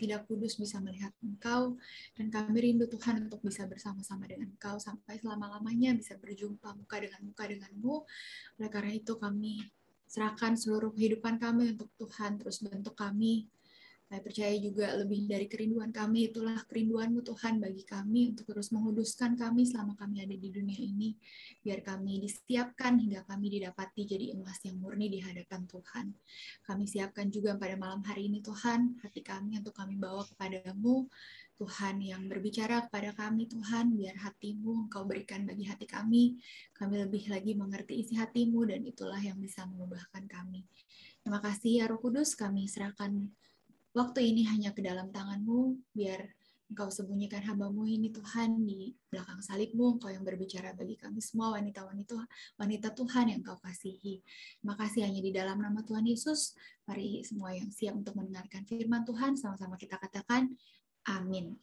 tidak kudus bisa melihat Engkau, dan kami rindu Tuhan untuk bisa bersama-sama dengan Engkau sampai selama-lamanya bisa berjumpa muka dengan muka denganmu. Oleh karena itu kami serahkan seluruh kehidupan kami untuk Tuhan, terus bentuk kami saya percaya juga lebih dari kerinduan kami, itulah kerinduanmu Tuhan bagi kami untuk terus menguduskan kami selama kami ada di dunia ini. Biar kami disiapkan hingga kami didapati jadi emas yang murni di hadapan Tuhan. Kami siapkan juga pada malam hari ini Tuhan, hati kami untuk kami bawa kepadamu. Tuhan yang berbicara kepada kami Tuhan, biar hatimu engkau berikan bagi hati kami. Kami lebih lagi mengerti isi hatimu dan itulah yang bisa mengubahkan kami. Terima kasih ya Roh Kudus, kami serahkan waktu ini hanya ke dalam tanganmu, biar Engkau sembunyikan hambamu ini Tuhan di belakang salibmu, Engkau yang berbicara bagi kami semua wanita-wanita wanita Tuhan yang Engkau kasihi. Terima kasih hanya di dalam nama Tuhan Yesus. Mari semua yang siap untuk mendengarkan firman Tuhan, sama-sama kita katakan amin.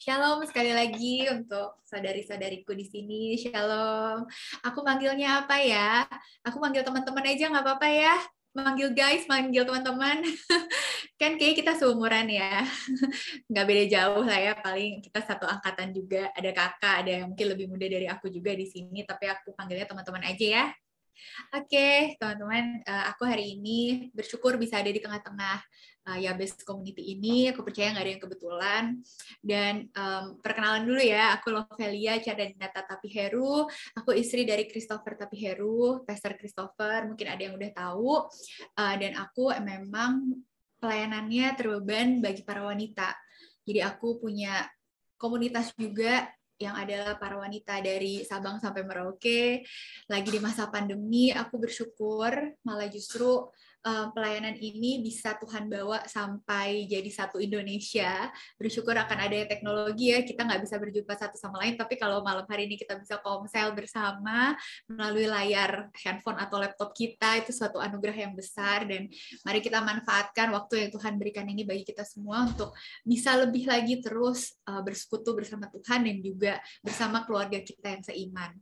Shalom sekali lagi untuk saudari-saudariku di sini. Shalom. Aku manggilnya apa ya? Aku manggil teman-teman aja nggak apa-apa ya? Manggil guys, manggil teman-teman. kan kayak kita seumuran ya. Nggak beda jauh lah ya, paling kita satu angkatan juga. Ada kakak, ada yang mungkin lebih muda dari aku juga di sini, tapi aku panggilnya teman-teman aja ya. Oke, okay, teman-teman, uh, aku hari ini bersyukur bisa ada di tengah-tengah uh, Yabes community ini. Aku percaya nggak ada yang kebetulan. Dan um, perkenalan dulu ya, aku Lovelia Cardinata Tapiheru. Aku istri dari Christopher Tapiheru, Pastor Christopher. Mungkin ada yang udah tahu. Uh, dan aku memang pelayanannya terbeban bagi para wanita. Jadi aku punya komunitas juga yang adalah para wanita dari Sabang sampai Merauke. Lagi di masa pandemi, aku bersyukur malah justru uh, pelayanan ini bisa Tuhan bawa sampai jadi satu Indonesia. Bersyukur akan ada teknologi ya, kita nggak bisa berjumpa satu sama lain, tapi kalau malam hari ini kita bisa komsel bersama melalui layar handphone atau laptop kita, itu suatu anugerah yang besar, dan mari kita manfaatkan waktu yang Tuhan berikan ini bagi kita semua untuk bisa lebih lagi terus uh, bersekutu bersama Tuhan dan juga bersama keluarga kita yang seiman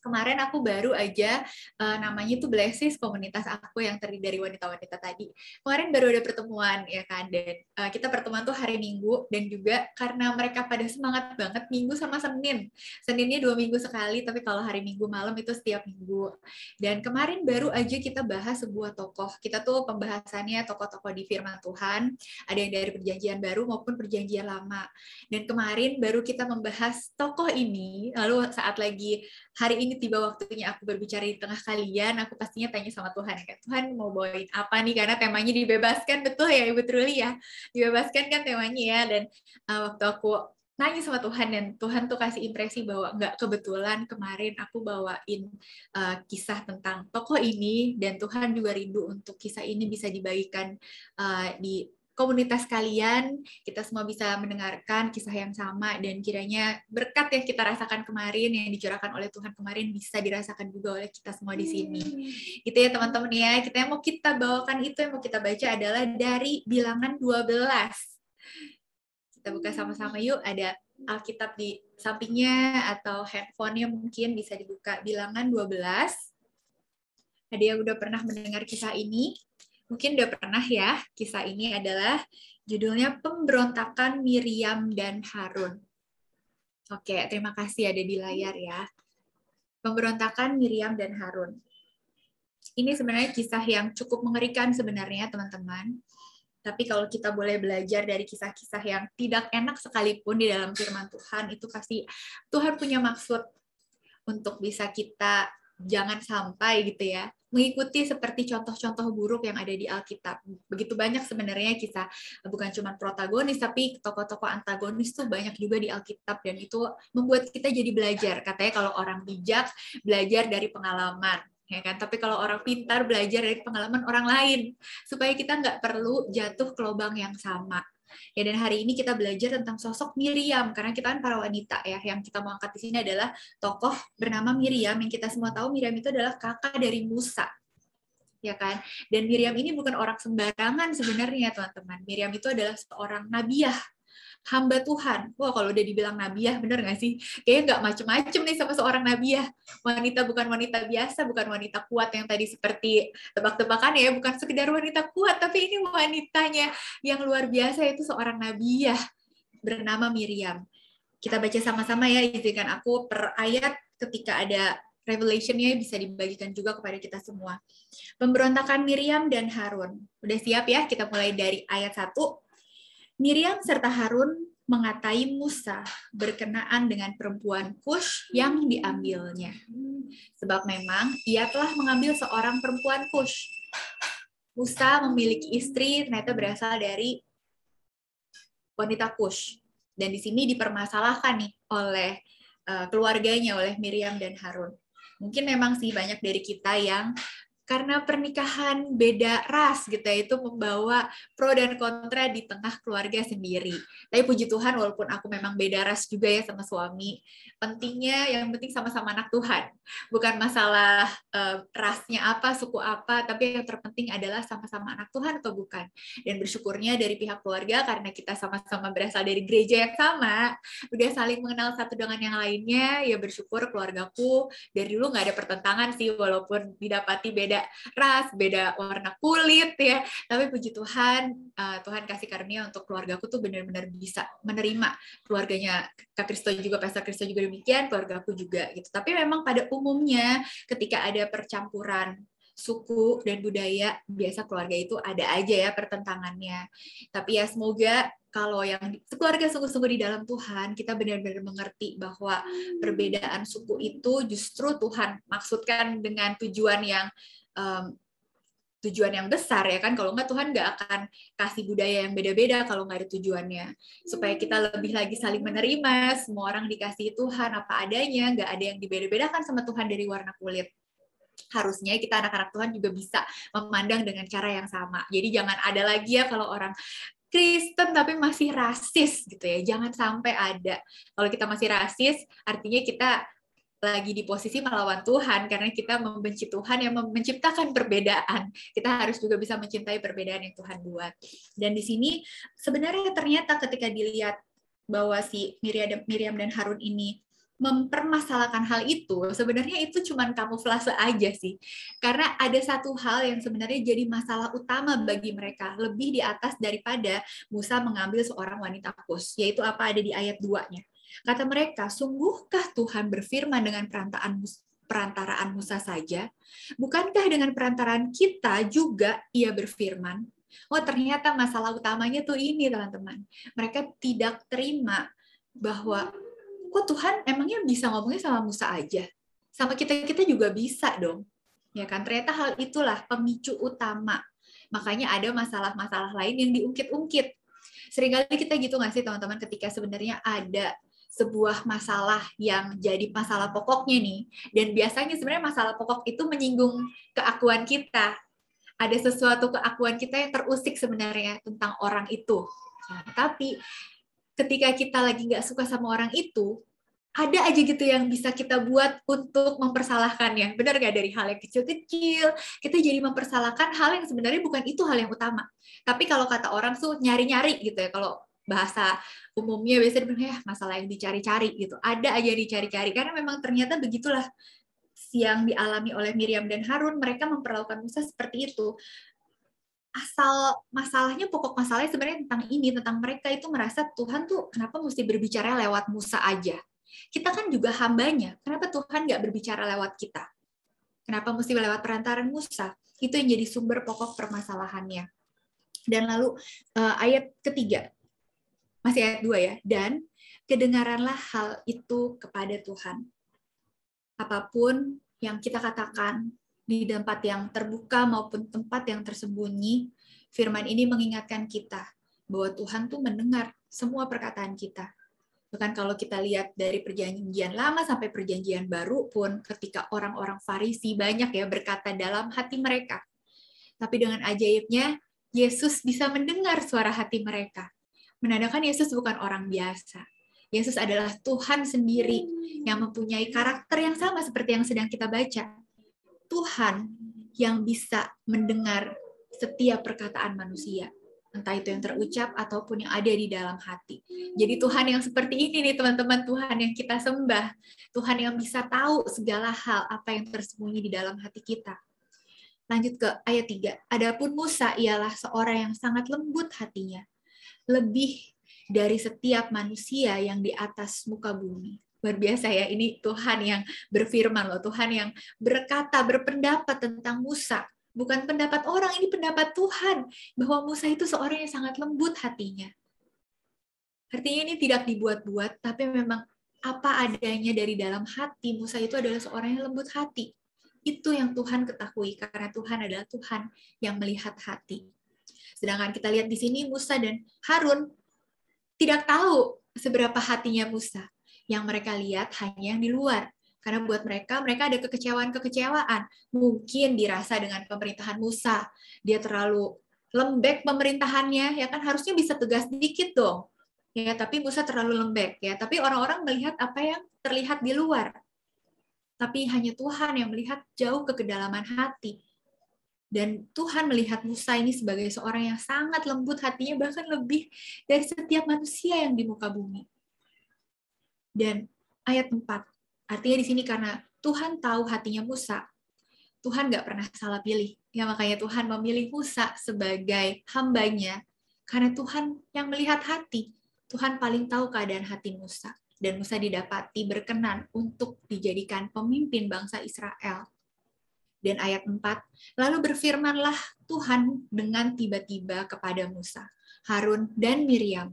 kemarin aku baru aja uh, namanya itu Blessis komunitas aku yang terdiri dari wanita-wanita tadi. Kemarin baru ada pertemuan ya kan dan uh, kita pertemuan tuh hari Minggu dan juga karena mereka pada semangat banget Minggu sama Senin. Seninnya dua minggu sekali tapi kalau hari Minggu malam itu setiap minggu. Dan kemarin baru aja kita bahas sebuah tokoh. Kita tuh pembahasannya tokoh-tokoh di firman Tuhan. Ada yang dari perjanjian baru maupun perjanjian lama. Dan kemarin baru kita membahas tokoh ini lalu saat lagi hari ini tiba waktunya aku berbicara di tengah kalian, aku pastinya tanya sama Tuhan ya Tuhan mau bawain apa nih? Karena temanya dibebaskan betul ya Ibu Truli ya, dibebaskan kan temanya ya? Dan uh, waktu aku nanya sama Tuhan dan Tuhan tuh kasih impresi bahwa nggak kebetulan kemarin aku bawain uh, kisah tentang tokoh ini dan Tuhan juga rindu untuk kisah ini bisa dibagikan uh, di komunitas kalian, kita semua bisa mendengarkan kisah yang sama dan kiranya berkat yang kita rasakan kemarin yang dicurahkan oleh Tuhan kemarin bisa dirasakan juga oleh kita semua di sini. Hmm. Gitu ya teman-teman ya. Kita yang mau kita bawakan itu yang mau kita baca adalah dari Bilangan 12. Kita buka sama-sama yuk. Ada Alkitab di sampingnya atau handphonenya mungkin bisa dibuka Bilangan 12. Ada yang udah pernah mendengar kisah ini? Mungkin udah pernah ya, kisah ini adalah judulnya Pemberontakan Miriam dan Harun. Oke, terima kasih ada di layar ya. Pemberontakan Miriam dan Harun. Ini sebenarnya kisah yang cukup mengerikan sebenarnya, teman-teman. Tapi kalau kita boleh belajar dari kisah-kisah yang tidak enak sekalipun di dalam firman Tuhan, itu pasti Tuhan punya maksud untuk bisa kita jangan sampai gitu ya mengikuti seperti contoh-contoh buruk yang ada di Alkitab. Begitu banyak sebenarnya kisah bukan cuma protagonis tapi tokoh-tokoh antagonis tuh banyak juga di Alkitab dan itu membuat kita jadi belajar. Katanya kalau orang bijak belajar dari pengalaman ya kan tapi kalau orang pintar belajar dari pengalaman orang lain supaya kita nggak perlu jatuh ke lubang yang sama Ya dan hari ini kita belajar tentang sosok Miriam karena kita kan para wanita ya. Yang kita mau angkat di sini adalah tokoh bernama Miriam yang kita semua tahu Miriam itu adalah kakak dari Musa. Ya kan? Dan Miriam ini bukan orang sembarangan sebenarnya, teman-teman. Miriam itu adalah seorang nabiah hamba Tuhan. Wah kalau udah dibilang nabiah, bener nggak sih? Kayaknya nggak macem-macem nih sama seorang nabiah. Wanita bukan wanita biasa, bukan wanita kuat yang tadi seperti tebak-tebakan ya, bukan sekedar wanita kuat, tapi ini wanitanya yang luar biasa itu seorang nabiah bernama Miriam. Kita baca sama-sama ya, izinkan aku per ayat ketika ada Revelation-nya bisa dibagikan juga kepada kita semua. Pemberontakan Miriam dan Harun. Udah siap ya? Kita mulai dari ayat 1. Miriam serta Harun mengatai Musa berkenaan dengan perempuan Kush yang diambilnya. Sebab memang ia telah mengambil seorang perempuan Kush. Musa memiliki istri ternyata berasal dari wanita Kush. Dan di sini dipermasalahkan nih oleh uh, keluarganya, oleh Miriam dan Harun. Mungkin memang sih banyak dari kita yang karena pernikahan beda ras gitu ya itu membawa pro dan kontra di tengah keluarga sendiri. Tapi puji Tuhan walaupun aku memang beda ras juga ya sama suami, pentingnya yang penting sama-sama anak Tuhan. Bukan masalah uh, rasnya apa, suku apa, tapi yang terpenting adalah sama-sama anak Tuhan atau bukan. Dan bersyukurnya dari pihak keluarga karena kita sama-sama berasal dari gereja yang sama, udah saling mengenal satu dengan yang lainnya, ya bersyukur keluargaku dari dulu nggak ada pertentangan sih walaupun didapati beda ras, beda warna kulit ya. Tapi puji Tuhan, uh, Tuhan kasih karunia untuk keluargaku tuh benar-benar bisa menerima keluarganya Kak Kristo juga, Pastor Kristo juga demikian, keluargaku juga gitu. Tapi memang pada umumnya ketika ada percampuran suku dan budaya biasa keluarga itu ada aja ya pertentangannya. Tapi ya semoga kalau yang keluarga sungguh-sungguh di dalam Tuhan, kita benar-benar mengerti bahwa perbedaan suku itu justru Tuhan maksudkan dengan tujuan yang um, tujuan yang besar ya kan? Kalau nggak Tuhan nggak akan kasih budaya yang beda-beda kalau nggak ada tujuannya. Supaya kita lebih lagi saling menerima semua orang dikasih Tuhan apa adanya nggak ada yang dibeda-bedakan sama Tuhan dari warna kulit. Harusnya kita anak-anak Tuhan juga bisa memandang dengan cara yang sama. Jadi jangan ada lagi ya kalau orang Kristen tapi masih rasis gitu ya. Jangan sampai ada. Kalau kita masih rasis artinya kita lagi di posisi melawan Tuhan karena kita membenci Tuhan yang menciptakan perbedaan. Kita harus juga bisa mencintai perbedaan yang Tuhan buat. Dan di sini sebenarnya ternyata ketika dilihat bahwa si Miriam, dan Harun ini mempermasalahkan hal itu, sebenarnya itu cuma kamuflase aja sih. Karena ada satu hal yang sebenarnya jadi masalah utama bagi mereka, lebih di atas daripada Musa mengambil seorang wanita kus, yaitu apa ada di ayat 2-nya. Kata mereka, sungguhkah Tuhan berfirman dengan perantaraan perantaraan Musa saja? Bukankah dengan perantaraan kita juga ia berfirman? Oh, ternyata masalah utamanya tuh ini, teman-teman. Mereka tidak terima bahwa kok Tuhan emangnya bisa ngomongnya sama Musa aja? Sama kita-kita juga bisa dong. Ya kan? Ternyata hal itulah pemicu utama. Makanya ada masalah-masalah lain yang diungkit-ungkit. Seringkali kita gitu nggak sih teman-teman ketika sebenarnya ada sebuah masalah yang jadi masalah pokoknya nih. Dan biasanya sebenarnya masalah pokok itu menyinggung keakuan kita. Ada sesuatu keakuan kita yang terusik sebenarnya tentang orang itu. Nah, tapi ketika kita lagi nggak suka sama orang itu, ada aja gitu yang bisa kita buat untuk mempersalahkannya. Benar nggak dari hal yang kecil-kecil, kita jadi mempersalahkan hal yang sebenarnya bukan itu hal yang utama. Tapi kalau kata orang tuh nyari-nyari gitu ya, kalau bahasa umumnya biasanya ya masalah yang dicari-cari gitu. Ada aja dicari-cari karena memang ternyata begitulah yang dialami oleh Miriam dan Harun, mereka memperlakukan Musa seperti itu. Asal masalahnya pokok masalahnya sebenarnya tentang ini, tentang mereka itu merasa Tuhan tuh kenapa mesti berbicara lewat Musa aja. Kita kan juga hambanya, kenapa Tuhan nggak berbicara lewat kita? Kenapa mesti lewat perantaran Musa? Itu yang jadi sumber pokok permasalahannya. Dan lalu uh, ayat ketiga, masih ayat 2 ya. Dan kedengaranlah hal itu kepada Tuhan. Apa pun yang kita katakan di tempat yang terbuka maupun tempat yang tersembunyi, firman ini mengingatkan kita bahwa Tuhan tuh mendengar semua perkataan kita. Bahkan kalau kita lihat dari perjanjian lama sampai perjanjian baru pun ketika orang-orang Farisi banyak ya berkata dalam hati mereka. Tapi dengan ajaibnya Yesus bisa mendengar suara hati mereka menandakan Yesus bukan orang biasa. Yesus adalah Tuhan sendiri yang mempunyai karakter yang sama seperti yang sedang kita baca. Tuhan yang bisa mendengar setiap perkataan manusia. entah itu yang terucap ataupun yang ada di dalam hati. Jadi Tuhan yang seperti ini nih teman-teman, Tuhan yang kita sembah, Tuhan yang bisa tahu segala hal apa yang tersembunyi di dalam hati kita. Lanjut ke ayat 3. Adapun Musa ialah seorang yang sangat lembut hatinya, lebih dari setiap manusia yang di atas muka bumi. Luar biasa ya, ini Tuhan yang berfirman loh, Tuhan yang berkata, berpendapat tentang Musa bukan pendapat orang, ini pendapat Tuhan bahwa Musa itu seorang yang sangat lembut hatinya. Artinya ini tidak dibuat-buat, tapi memang apa adanya dari dalam hati Musa itu adalah seorang yang lembut hati. Itu yang Tuhan ketahui karena Tuhan adalah Tuhan yang melihat hati. Sedangkan kita lihat di sini Musa dan Harun tidak tahu seberapa hatinya Musa. Yang mereka lihat hanya yang di luar. Karena buat mereka, mereka ada kekecewaan-kekecewaan. Mungkin dirasa dengan pemerintahan Musa. Dia terlalu lembek pemerintahannya, ya kan harusnya bisa tegas dikit dong. Ya, tapi Musa terlalu lembek ya. Tapi orang-orang melihat apa yang terlihat di luar. Tapi hanya Tuhan yang melihat jauh ke kedalaman hati. Dan Tuhan melihat Musa ini sebagai seorang yang sangat lembut hatinya, bahkan lebih dari setiap manusia yang di muka bumi. Dan ayat 4, Artinya di sini karena Tuhan tahu hatinya Musa, Tuhan nggak pernah salah pilih. Ya makanya Tuhan memilih Musa sebagai hambanya, karena Tuhan yang melihat hati. Tuhan paling tahu keadaan hati Musa. Dan Musa didapati berkenan untuk dijadikan pemimpin bangsa Israel. Dan ayat 4, lalu berfirmanlah Tuhan dengan tiba-tiba kepada Musa, Harun, dan Miriam,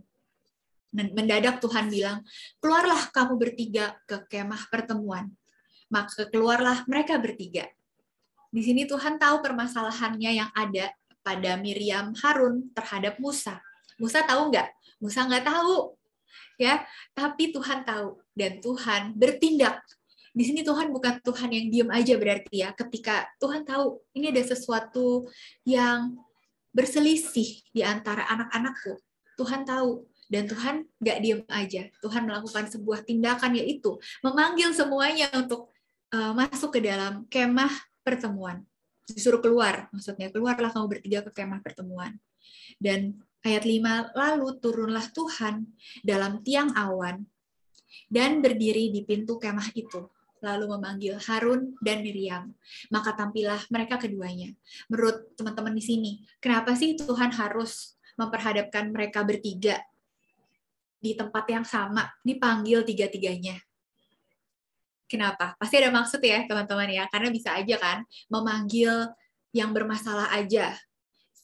mendadak Tuhan bilang, keluarlah kamu bertiga ke kemah pertemuan. Maka keluarlah mereka bertiga. Di sini Tuhan tahu permasalahannya yang ada pada Miriam Harun terhadap Musa. Musa tahu nggak? Musa nggak tahu. ya, Tapi Tuhan tahu. Dan Tuhan bertindak. Di sini Tuhan bukan Tuhan yang diam aja berarti ya. Ketika Tuhan tahu ini ada sesuatu yang berselisih di antara anak-anakku. Tuhan tahu dan Tuhan nggak diem aja. Tuhan melakukan sebuah tindakan yaitu memanggil semuanya untuk uh, masuk ke dalam kemah pertemuan. Disuruh keluar, maksudnya keluarlah kamu bertiga ke kemah pertemuan. Dan ayat 5, lalu turunlah Tuhan dalam tiang awan dan berdiri di pintu kemah itu lalu memanggil Harun dan Miriam. Maka tampillah mereka keduanya. Menurut teman-teman di sini, kenapa sih Tuhan harus memperhadapkan mereka bertiga di tempat yang sama dipanggil tiga-tiganya. Kenapa? Pasti ada maksud ya teman-teman ya, karena bisa aja kan memanggil yang bermasalah aja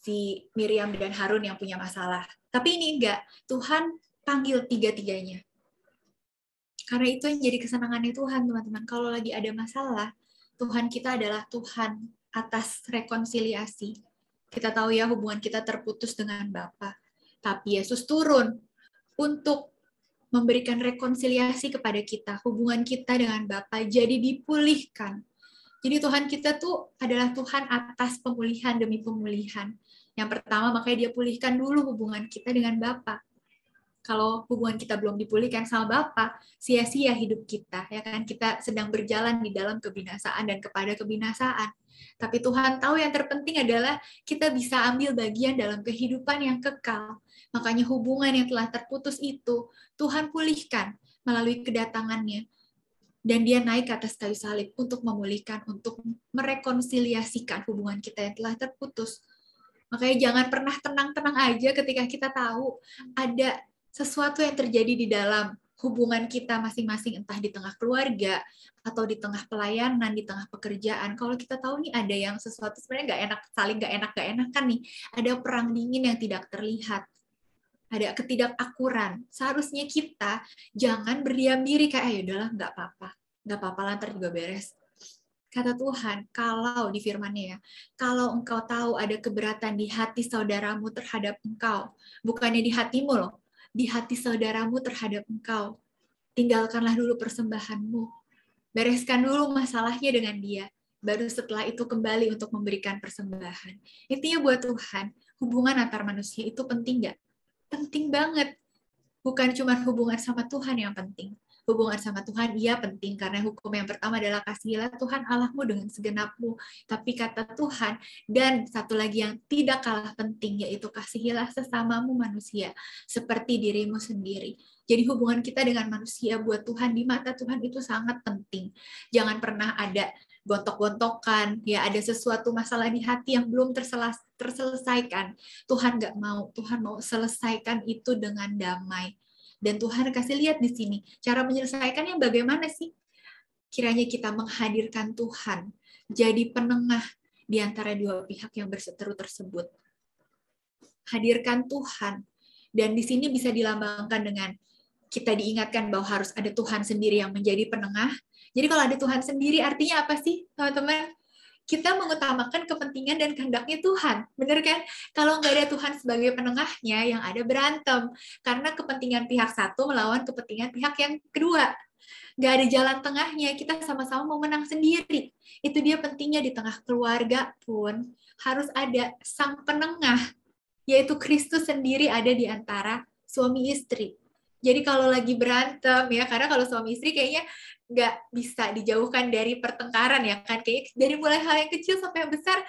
si Miriam dan Harun yang punya masalah. Tapi ini enggak, Tuhan panggil tiga-tiganya. Karena itu yang jadi kesenangannya Tuhan, teman-teman. Kalau lagi ada masalah, Tuhan kita adalah Tuhan atas rekonsiliasi. Kita tahu ya hubungan kita terputus dengan Bapa. Tapi Yesus turun untuk memberikan rekonsiliasi kepada kita, hubungan kita dengan Bapa jadi dipulihkan. Jadi Tuhan kita tuh adalah Tuhan atas pemulihan demi pemulihan. Yang pertama makanya dia pulihkan dulu hubungan kita dengan Bapa. Kalau hubungan kita belum dipulihkan sama Bapa, sia-sia hidup kita, ya kan? Kita sedang berjalan di dalam kebinasaan dan kepada kebinasaan. Tapi Tuhan tahu yang terpenting adalah kita bisa ambil bagian dalam kehidupan yang kekal. Makanya hubungan yang telah terputus itu Tuhan pulihkan melalui kedatangannya. Dan dia naik ke atas kayu salib untuk memulihkan, untuk merekonsiliasikan hubungan kita yang telah terputus. Makanya jangan pernah tenang-tenang aja ketika kita tahu ada sesuatu yang terjadi di dalam hubungan kita masing-masing entah di tengah keluarga atau di tengah pelayanan, di tengah pekerjaan. Kalau kita tahu nih ada yang sesuatu sebenarnya nggak enak, saling nggak enak, nggak enak kan nih. Ada perang dingin yang tidak terlihat ada ketidakakuran. Seharusnya kita jangan berdiam diri kayak, ayo ah, udahlah, nggak apa-apa. Nggak apa-apa, lantar juga beres. Kata Tuhan, kalau di firmannya ya, kalau engkau tahu ada keberatan di hati saudaramu terhadap engkau, bukannya di hatimu loh, di hati saudaramu terhadap engkau, tinggalkanlah dulu persembahanmu. Bereskan dulu masalahnya dengan dia. Baru setelah itu kembali untuk memberikan persembahan. Intinya buat Tuhan, hubungan antar manusia itu penting nggak? penting banget. Bukan cuma hubungan sama Tuhan yang penting, hubungan sama Tuhan iya penting karena hukum yang pertama adalah kasihilah Tuhan Allahmu dengan segenapmu. Tapi kata Tuhan dan satu lagi yang tidak kalah penting yaitu kasihilah sesamamu manusia seperti dirimu sendiri. Jadi hubungan kita dengan manusia buat Tuhan di mata Tuhan itu sangat penting. Jangan pernah ada gontok-gontokan, ya ada sesuatu masalah di hati yang belum terselesaikan. Tuhan nggak mau, Tuhan mau selesaikan itu dengan damai dan Tuhan kasih lihat di sini, cara menyelesaikannya bagaimana sih? Kiranya kita menghadirkan Tuhan jadi penengah di antara dua pihak yang berseteru tersebut. Hadirkan Tuhan. Dan di sini bisa dilambangkan dengan kita diingatkan bahwa harus ada Tuhan sendiri yang menjadi penengah. Jadi kalau ada Tuhan sendiri artinya apa sih, teman-teman? Kita mengutamakan kepentingan dan kehendaknya Tuhan. Benar kan? Kalau nggak ada Tuhan sebagai penengahnya, yang ada berantem. Karena kepentingan pihak satu melawan kepentingan pihak yang kedua. Nggak ada jalan tengahnya, kita sama-sama mau menang sendiri. Itu dia pentingnya di tengah keluarga pun harus ada sang penengah, yaitu Kristus sendiri ada di antara suami istri. Jadi kalau lagi berantem ya, karena kalau suami istri kayaknya nggak bisa dijauhkan dari pertengkaran ya kan, kayak dari mulai hal yang kecil sampai yang besar,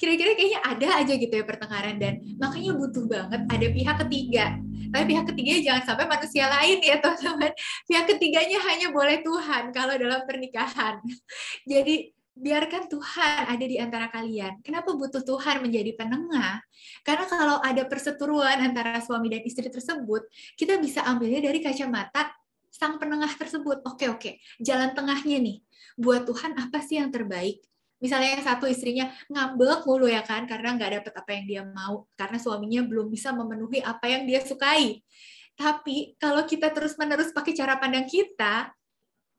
kira-kira kayaknya ada aja gitu ya pertengkaran dan makanya butuh banget ada pihak ketiga. Tapi pihak ketiganya jangan sampai manusia lain ya teman-teman. Pihak ketiganya hanya boleh Tuhan kalau dalam pernikahan. Jadi biarkan Tuhan ada di antara kalian. Kenapa butuh Tuhan menjadi penengah? Karena kalau ada perseteruan antara suami dan istri tersebut, kita bisa ambilnya dari kacamata sang penengah tersebut. Oke, oke, jalan tengahnya nih. Buat Tuhan apa sih yang terbaik? Misalnya yang satu istrinya ngambek mulu ya kan, karena nggak dapet apa yang dia mau, karena suaminya belum bisa memenuhi apa yang dia sukai. Tapi kalau kita terus-menerus pakai cara pandang kita,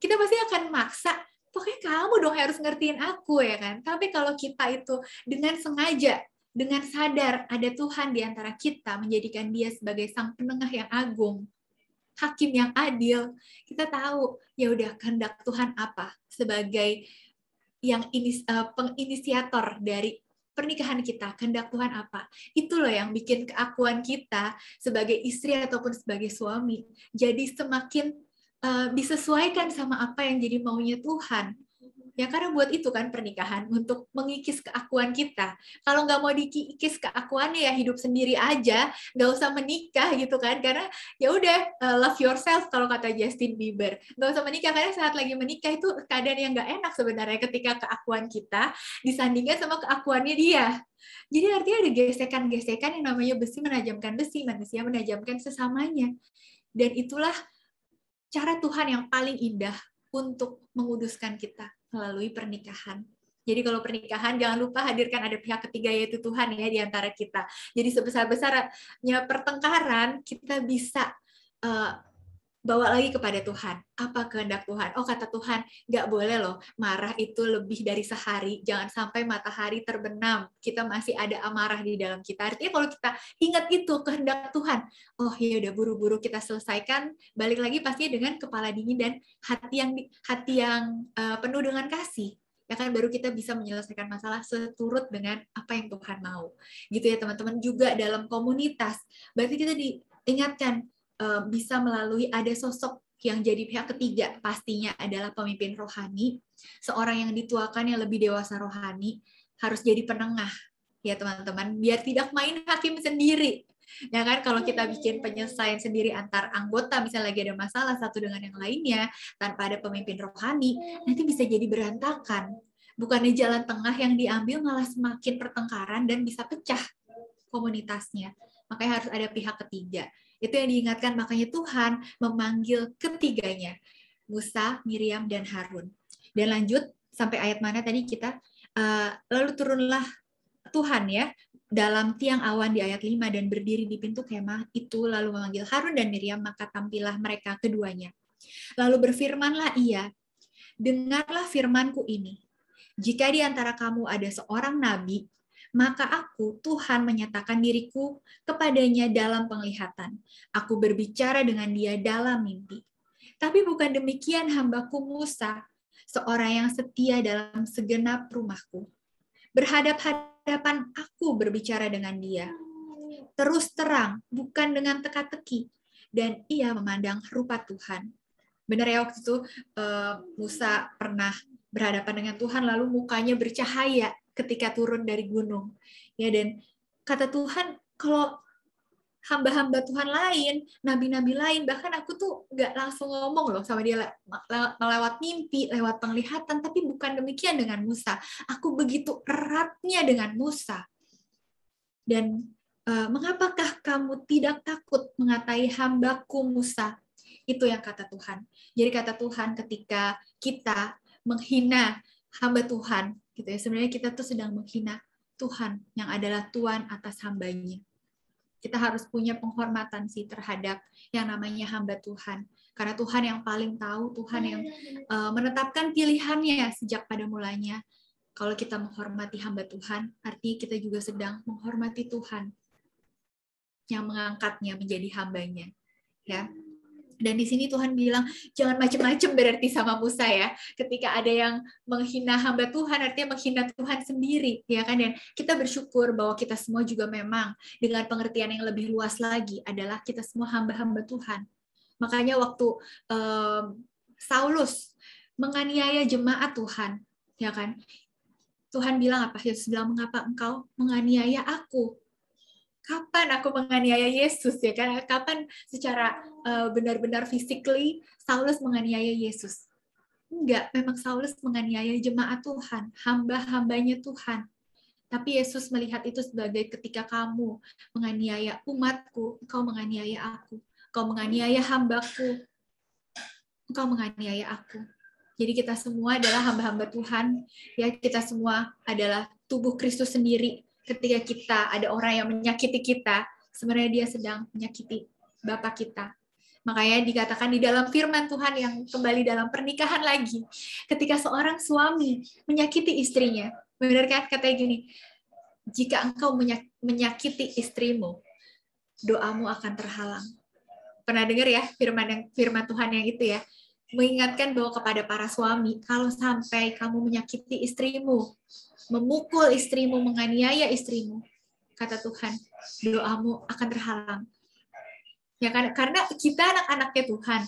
kita pasti akan maksa pokoknya kamu dong harus ngertiin aku ya kan. Tapi kalau kita itu dengan sengaja, dengan sadar ada Tuhan di antara kita menjadikan dia sebagai sang penengah yang agung, hakim yang adil, kita tahu ya udah kehendak Tuhan apa sebagai yang inis, uh, penginisiator dari pernikahan kita, kehendak Tuhan apa. Itu loh yang bikin keakuan kita sebagai istri ataupun sebagai suami jadi semakin uh, disesuaikan sama apa yang jadi maunya Tuhan. Ya karena buat itu kan pernikahan untuk mengikis keakuan kita. Kalau nggak mau dikikis keakuannya ya hidup sendiri aja, nggak usah menikah gitu kan. Karena ya udah uh, love yourself kalau kata Justin Bieber. Nggak usah menikah karena saat lagi menikah itu keadaan yang nggak enak sebenarnya ketika keakuan kita disandingkan sama keakuannya dia. Jadi artinya ada gesekan-gesekan yang namanya besi menajamkan besi, manusia menajamkan sesamanya. Dan itulah cara Tuhan yang paling indah untuk menguduskan kita melalui pernikahan. Jadi kalau pernikahan jangan lupa hadirkan ada pihak ketiga yaitu Tuhan ya di antara kita. Jadi sebesar-besarnya pertengkaran kita bisa uh, bawa lagi kepada Tuhan. Apa kehendak Tuhan? Oh kata Tuhan, nggak boleh loh marah itu lebih dari sehari. Jangan sampai matahari terbenam. Kita masih ada amarah di dalam kita. Artinya kalau kita ingat itu kehendak Tuhan, oh ya udah buru-buru kita selesaikan. Balik lagi pasti dengan kepala dingin dan hati yang hati yang uh, penuh dengan kasih ya kan baru kita bisa menyelesaikan masalah seturut dengan apa yang Tuhan mau gitu ya teman-teman juga dalam komunitas berarti kita diingatkan Eh, bisa melalui ada sosok yang jadi pihak ketiga pastinya adalah pemimpin rohani seorang yang dituakan yang lebih dewasa rohani harus jadi penengah ya teman-teman. Biar tidak main hakim sendiri. Ya kan kalau kita bikin penyelesaian sendiri antar anggota misalnya lagi ada masalah satu dengan yang lainnya tanpa ada pemimpin rohani nanti bisa jadi berantakan. Bukannya jalan tengah yang diambil malah semakin pertengkaran dan bisa pecah komunitasnya. Makanya harus ada pihak ketiga itu yang diingatkan makanya Tuhan memanggil ketiganya, Musa, Miriam, dan Harun. Dan lanjut sampai ayat mana tadi kita, uh, lalu turunlah Tuhan ya dalam tiang awan di ayat 5 dan berdiri di pintu kemah itu lalu memanggil Harun dan Miriam maka tampillah mereka keduanya. Lalu berfirmanlah ia, dengarlah firmanku ini. Jika di antara kamu ada seorang nabi maka aku, Tuhan, menyatakan diriku kepadanya dalam penglihatan. Aku berbicara dengan dia dalam mimpi. Tapi bukan demikian hambaku Musa, seorang yang setia dalam segenap rumahku. Berhadap-hadapan aku berbicara dengan dia. Terus terang, bukan dengan teka-teki. Dan ia memandang rupa Tuhan. Benar ya waktu itu uh, Musa pernah berhadapan dengan Tuhan lalu mukanya bercahaya ketika turun dari gunung. Ya dan kata Tuhan kalau hamba-hamba Tuhan lain, nabi-nabi lain, bahkan aku tuh nggak langsung ngomong loh sama dia lewat mimpi, lewat penglihatan, tapi bukan demikian dengan Musa. Aku begitu eratnya dengan Musa. Dan uh, mengapakah kamu tidak takut mengatai hambaku Musa? Itu yang kata Tuhan. Jadi kata Tuhan ketika kita menghina hamba Tuhan, gitu ya. Sebenarnya kita tuh sedang menghina Tuhan yang adalah Tuhan atas hambanya kita harus punya penghormatan sih terhadap yang namanya hamba Tuhan. Karena Tuhan yang paling tahu, Tuhan yang uh, menetapkan pilihannya sejak pada mulanya. Kalau kita menghormati hamba Tuhan, artinya kita juga sedang menghormati Tuhan yang mengangkatnya menjadi hambanya. Ya, dan di sini Tuhan bilang jangan macam-macam berarti sama Musa ya. Ketika ada yang menghina hamba Tuhan artinya menghina Tuhan sendiri ya kan dan kita bersyukur bahwa kita semua juga memang dengan pengertian yang lebih luas lagi adalah kita semua hamba-hamba Tuhan. Makanya waktu um, Saulus menganiaya jemaat Tuhan ya kan. Tuhan bilang apa? Yesus bilang mengapa engkau menganiaya aku? Kapan aku menganiaya Yesus ya kan? Kapan secara uh, benar-benar physically Saulus menganiaya Yesus? Enggak memang Saulus menganiaya jemaat Tuhan hamba-hambanya Tuhan. Tapi Yesus melihat itu sebagai ketika kamu menganiaya umatku engkau menganiaya aku. Engkau menganiaya hambaku engkau menganiaya aku. Jadi kita semua adalah hamba-hamba Tuhan ya. Kita semua adalah tubuh Kristus sendiri ketika kita ada orang yang menyakiti kita, sebenarnya dia sedang menyakiti Bapak kita. Makanya dikatakan di dalam firman Tuhan yang kembali dalam pernikahan lagi, ketika seorang suami menyakiti istrinya, benar kan katanya gini, jika engkau menyakiti istrimu, doamu akan terhalang. Pernah dengar ya firman yang firman Tuhan yang itu ya? Mengingatkan bahwa kepada para suami, kalau sampai kamu menyakiti istrimu, memukul istrimu, menganiaya istrimu, kata Tuhan, doamu akan terhalang. Ya kan karena kita anak-anaknya Tuhan.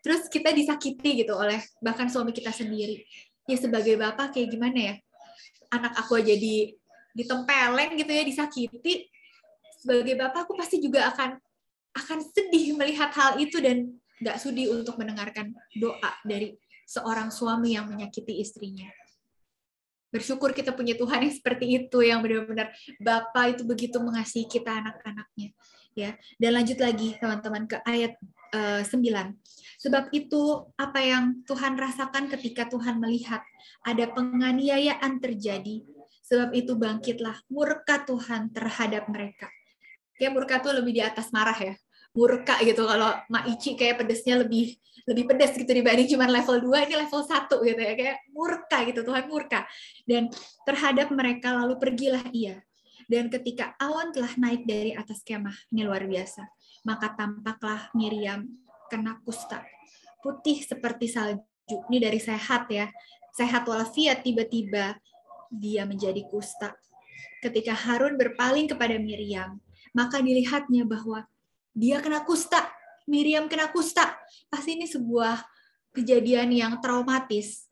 Terus kita disakiti gitu oleh bahkan suami kita sendiri. Ya sebagai bapak kayak gimana ya? Anak aku aja di ditempeleng gitu ya, disakiti. Sebagai bapak aku pasti juga akan akan sedih melihat hal itu dan nggak sudi untuk mendengarkan doa dari seorang suami yang menyakiti istrinya. Bersyukur kita punya Tuhan yang seperti itu, yang benar-benar Bapak itu begitu mengasihi kita anak-anaknya. ya. Dan lanjut lagi teman-teman ke ayat uh, eh, 9. Sebab itu apa yang Tuhan rasakan ketika Tuhan melihat ada penganiayaan terjadi, sebab itu bangkitlah murka Tuhan terhadap mereka. Kayak murka tuh lebih di atas marah ya murka gitu. Kalau maici kayak pedesnya lebih lebih pedas gitu dibanding cuma level 2 ini level 1 gitu ya. Kayak murka gitu Tuhan murka. Dan terhadap mereka lalu pergilah ia. Dan ketika awan telah naik dari atas kemah ini luar biasa. Maka tampaklah Miriam kena kusta. Putih seperti salju. Ini dari sehat ya. Sehat walafiat tiba-tiba dia menjadi kusta. Ketika Harun berpaling kepada Miriam maka dilihatnya bahwa dia kena kusta, Miriam kena kusta. Pasti ini sebuah kejadian yang traumatis.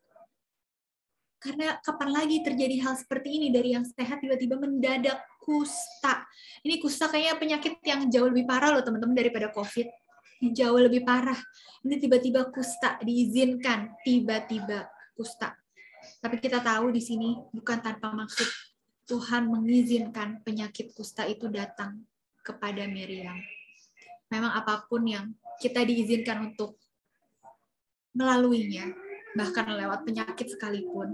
Karena kapan lagi terjadi hal seperti ini dari yang sehat tiba-tiba mendadak kusta. Ini kusta kayaknya penyakit yang jauh lebih parah loh teman-teman daripada COVID. Jauh lebih parah. Ini tiba-tiba kusta diizinkan tiba-tiba kusta. Tapi kita tahu di sini bukan tanpa maksud Tuhan mengizinkan penyakit kusta itu datang kepada Miriam memang apa pun yang kita diizinkan untuk melaluinya, bahkan lewat penyakit sekalipun,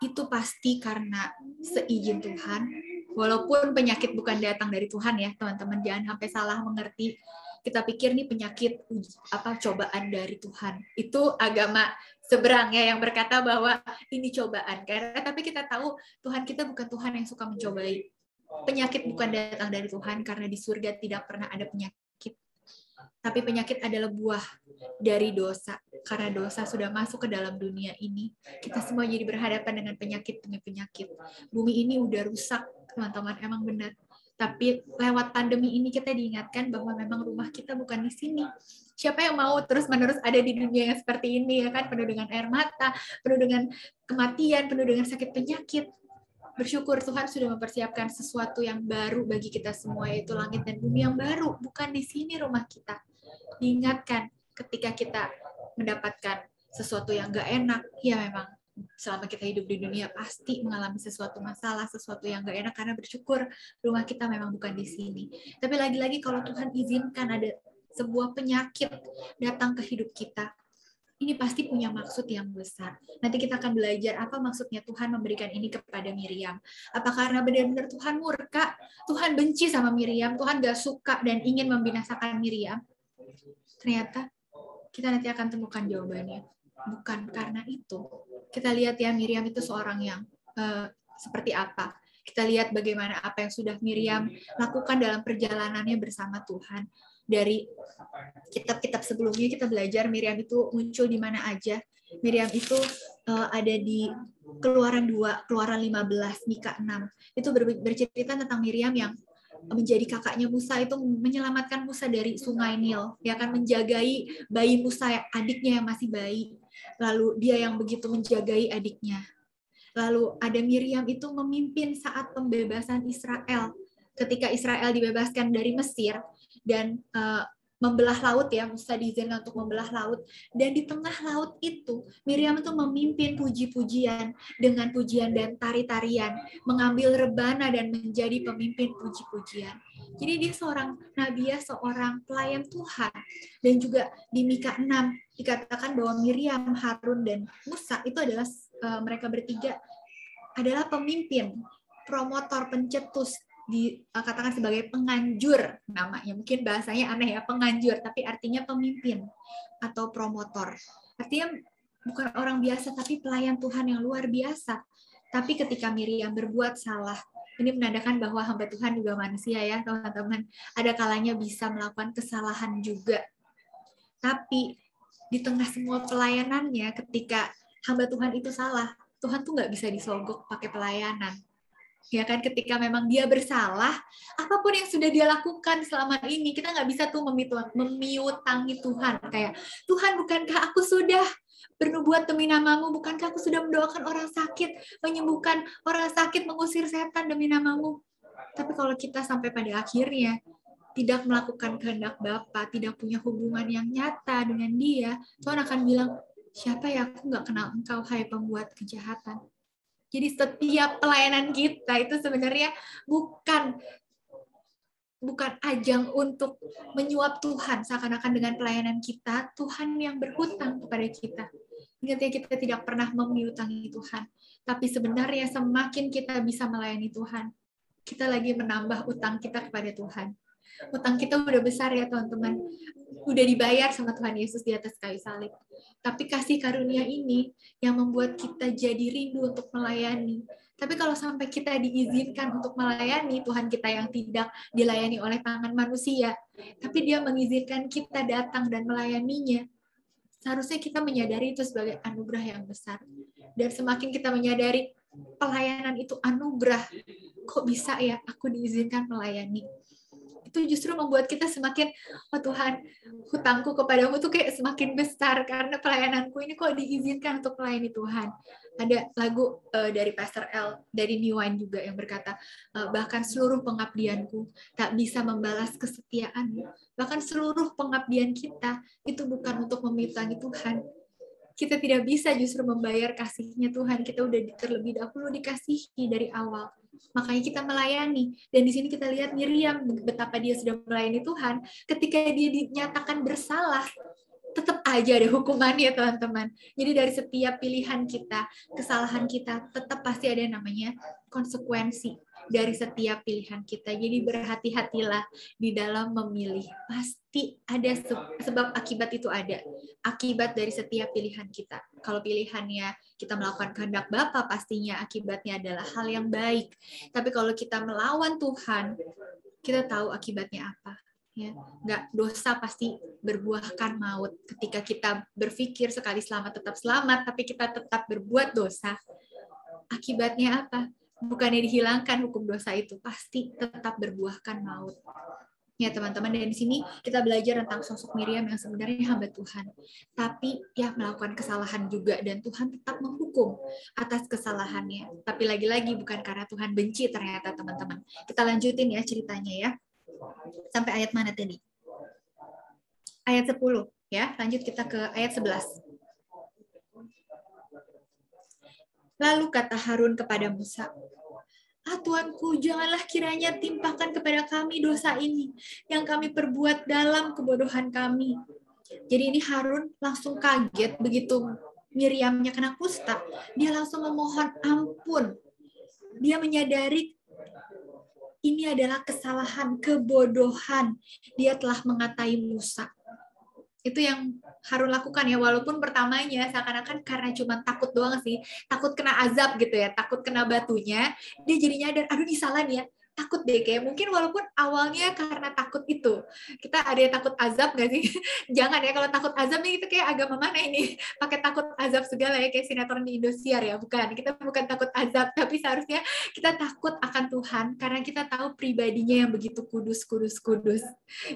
itu pasti karena seizin Tuhan. Walaupun penyakit bukan datang dari Tuhan ya, teman-teman jangan sampai salah mengerti. Kita pikir nih penyakit apa cobaan dari Tuhan. Itu agama seberang ya yang berkata bahwa ini cobaan. Karena tapi kita tahu Tuhan kita bukan Tuhan yang suka mencobai penyakit bukan datang dari Tuhan karena di surga tidak pernah ada penyakit. Tapi penyakit adalah buah dari dosa. Karena dosa sudah masuk ke dalam dunia ini, kita semua jadi berhadapan dengan penyakit demi penyakit. Bumi ini udah rusak, teman-teman. Emang benar. Tapi lewat pandemi ini kita diingatkan bahwa memang rumah kita bukan di sini. Siapa yang mau terus-menerus ada di dunia yang seperti ini ya kan penuh dengan air mata, penuh dengan kematian, penuh dengan sakit penyakit. Bersyukur Tuhan sudah mempersiapkan sesuatu yang baru bagi kita semua yaitu langit dan bumi yang baru, bukan di sini rumah kita. Diingatkan ketika kita mendapatkan sesuatu yang gak enak, ya memang selama kita hidup di dunia pasti mengalami sesuatu masalah, sesuatu yang gak enak karena bersyukur rumah kita memang bukan di sini. Tapi lagi-lagi kalau Tuhan izinkan ada sebuah penyakit datang ke hidup kita, ini pasti punya maksud yang besar. Nanti kita akan belajar apa maksudnya Tuhan memberikan ini kepada Miriam. Apa karena benar-benar Tuhan murka, Tuhan benci sama Miriam, Tuhan gak suka dan ingin membinasakan Miriam. Ternyata kita nanti akan temukan jawabannya. Bukan karena itu, kita lihat ya Miriam itu seorang yang uh, seperti apa. Kita lihat bagaimana apa yang sudah Miriam lakukan dalam perjalanannya bersama Tuhan. Dari kitab-kitab sebelumnya kita belajar Miriam itu muncul di mana aja. Miriam itu uh, ada di Keluaran 2, Keluaran 15, Mika 6. Itu ber bercerita tentang Miriam yang menjadi kakaknya Musa itu menyelamatkan Musa dari sungai Nil, ya kan menjagai bayi Musa adiknya yang masih bayi lalu dia yang begitu menjagai adiknya. Lalu ada Miriam itu memimpin saat pembebasan Israel. Ketika Israel dibebaskan dari Mesir dan uh, membelah laut ya, Musa diizinkan untuk membelah laut. Dan di tengah laut itu, Miriam itu memimpin puji-pujian dengan pujian dan tari-tarian, mengambil rebana dan menjadi pemimpin puji-pujian. Jadi dia seorang nabi ya, seorang pelayan Tuhan. Dan juga di Mika 6 dikatakan bahwa Miriam, Harun, dan Musa itu adalah uh, mereka bertiga adalah pemimpin, promotor, pencetus dikatakan sebagai penganjur namanya. Mungkin bahasanya aneh ya, penganjur, tapi artinya pemimpin atau promotor. Artinya bukan orang biasa, tapi pelayan Tuhan yang luar biasa. Tapi ketika Miriam berbuat salah, ini menandakan bahwa hamba Tuhan juga manusia ya, teman-teman. Ada kalanya bisa melakukan kesalahan juga. Tapi di tengah semua pelayanannya, ketika hamba Tuhan itu salah, Tuhan tuh nggak bisa disogok pakai pelayanan. Ya kan ketika memang dia bersalah apa pun yang sudah dia lakukan selama ini kita nggak bisa tuh memiutangi Tuhan. Kayak Tuhan bukankah aku sudah bernubuat demi namamu? Bukankah aku sudah mendoakan orang sakit menyembuhkan orang sakit mengusir setan demi namamu? Tapi kalau kita sampai pada akhirnya tidak melakukan kehendak Bapa, tidak punya hubungan yang nyata dengan dia, Tuhan akan bilang, siapa ya aku nggak kenal engkau, hai pembuat kejahatan. Jadi setiap pelayanan kita itu sebenarnya bukan bukan ajang untuk menyuap Tuhan seakan-akan dengan pelayanan kita Tuhan yang berhutang kepada kita. Ingat ya kita tidak pernah memiutangi Tuhan, tapi sebenarnya semakin kita bisa melayani Tuhan, kita lagi menambah utang kita kepada Tuhan. Utang kita udah besar ya teman-teman, udah dibayar sama Tuhan Yesus di atas kayu salib. Tapi kasih karunia ini yang membuat kita jadi rindu untuk melayani. Tapi kalau sampai kita diizinkan untuk melayani Tuhan kita yang tidak dilayani oleh tangan manusia, tapi dia mengizinkan kita datang dan melayaninya, seharusnya kita menyadari itu sebagai anugerah yang besar. Dan semakin kita menyadari pelayanan itu anugerah, kok bisa ya aku diizinkan melayani? Itu justru membuat kita semakin oh Tuhan hutangku kepadamu tuh kayak semakin besar karena pelayananku ini kok diizinkan untuk melayani Tuhan. Ada lagu uh, dari Pastor L dari New Wine juga yang berkata uh, bahkan seluruh pengabdianku tak bisa membalas kesetiaanmu. Bahkan seluruh pengabdian kita itu bukan untuk memintangi Tuhan. Kita tidak bisa justru membayar kasihnya Tuhan. Kita udah terlebih dahulu dikasihi dari awal makanya kita melayani. Dan di sini kita lihat Miriam betapa dia sudah melayani Tuhan. Ketika dia dinyatakan bersalah, tetap aja ada hukumannya teman-teman. Jadi dari setiap pilihan kita, kesalahan kita, tetap pasti ada namanya konsekuensi dari setiap pilihan kita. Jadi berhati-hatilah di dalam memilih. Pasti ada sebab akibat itu ada. Akibat dari setiap pilihan kita. Kalau pilihannya kita melakukan kehendak Bapa, pastinya akibatnya adalah hal yang baik. Tapi kalau kita melawan Tuhan, kita tahu akibatnya apa. Ya, nggak dosa pasti berbuahkan maut. Ketika kita berpikir sekali selamat tetap selamat, tapi kita tetap berbuat dosa, akibatnya apa? Bukannya dihilangkan hukum dosa itu, pasti tetap berbuahkan maut. Ya teman-teman, dan di sini kita belajar tentang sosok Miriam yang sebenarnya hamba Tuhan. Tapi ya melakukan kesalahan juga, dan Tuhan tetap menghukum atas kesalahannya. Tapi lagi-lagi bukan karena Tuhan benci ternyata teman-teman. Kita lanjutin ya ceritanya ya. Sampai ayat mana tadi? Ayat 10 ya. Lanjut kita ke ayat 11. Lalu kata Harun kepada Musa, Ah Tuanku, janganlah kiranya timpakan kepada kami dosa ini yang kami perbuat dalam kebodohan kami. Jadi ini Harun langsung kaget begitu Miriamnya kena kusta. Dia langsung memohon ampun. Dia menyadari ini adalah kesalahan, kebodohan. Dia telah mengatai Musa itu yang Harun lakukan ya walaupun pertamanya seakan-akan karena cuma takut doang sih takut kena azab gitu ya takut kena batunya dia jadinya dan aduh ini salah nih ya takut deh kayak mungkin walaupun awalnya karena takut itu kita ada yang takut azab nggak sih? Jangan ya kalau takut azab nih itu kayak agama mana ini? Pakai takut azab segala ya kayak sinetron di Indosiar ya bukan. Kita bukan takut azab tapi seharusnya kita takut akan Tuhan karena kita tahu pribadinya yang begitu kudus kudus kudus.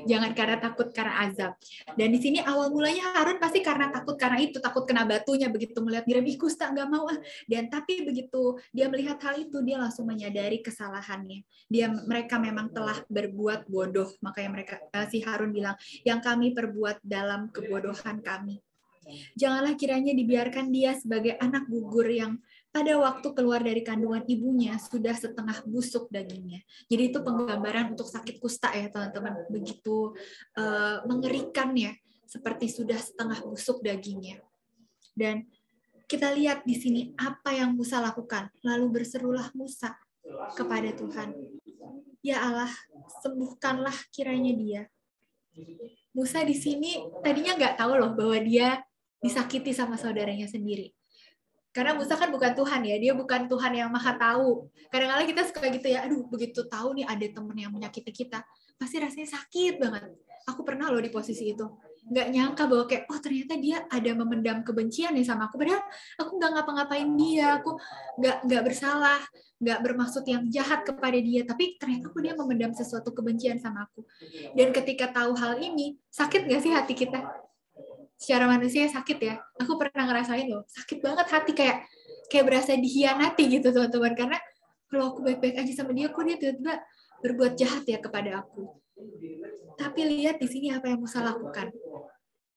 Jangan karena takut karena azab. Dan di sini awal mulanya Harun pasti karena takut karena itu takut kena batunya begitu melihat Miriam ih tak nggak mau ah. Dan tapi begitu dia melihat hal itu dia langsung menyadari kesalahannya dia mereka memang telah berbuat bodoh makanya mereka uh, si Harun bilang yang kami perbuat dalam kebodohan kami janganlah kiranya dibiarkan dia sebagai anak gugur yang pada waktu keluar dari kandungan ibunya sudah setengah busuk dagingnya. Jadi itu penggambaran untuk sakit kusta ya teman-teman. Begitu uh, mengerikan ya, seperti sudah setengah busuk dagingnya. Dan kita lihat di sini apa yang Musa lakukan. Lalu berserulah Musa kepada Tuhan. Ya Allah, sembuhkanlah kiranya dia. Musa di sini tadinya nggak tahu loh bahwa dia disakiti sama saudaranya sendiri. Karena Musa kan bukan Tuhan ya, dia bukan Tuhan yang maha tahu. Kadang-kadang kita suka gitu ya, aduh begitu tahu nih ada temen yang menyakiti kita, pasti rasanya sakit banget. Aku pernah loh di posisi itu. Nggak nyangka bahwa kayak, oh ternyata dia ada memendam kebencian nih sama aku. Padahal aku nggak ngapa-ngapain dia, aku nggak nggak bersalah nggak bermaksud yang jahat kepada dia, tapi ternyata aku dia memendam sesuatu kebencian sama aku. Dan ketika tahu hal ini, sakit nggak sih hati kita? Secara manusia sakit ya. Aku pernah ngerasain loh, sakit banget hati kayak kayak berasa dihianati gitu teman-teman. Karena kalau aku baik-baik aja sama dia, kok dia tiba-tiba berbuat jahat ya kepada aku. Tapi lihat di sini apa yang Musa lakukan.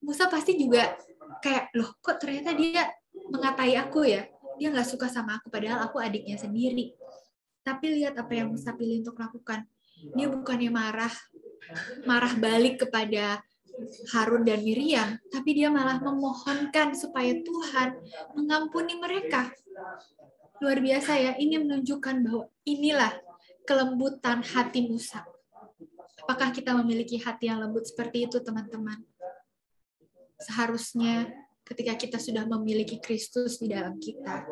Musa pasti juga kayak, loh kok ternyata dia mengatai aku ya? dia nggak suka sama aku padahal aku adiknya sendiri tapi lihat apa yang Musa pilih untuk lakukan dia bukannya marah marah balik kepada Harun dan Miriam tapi dia malah memohonkan supaya Tuhan mengampuni mereka luar biasa ya ini menunjukkan bahwa inilah kelembutan hati Musa apakah kita memiliki hati yang lembut seperti itu teman-teman seharusnya ketika kita sudah memiliki Kristus di dalam kita.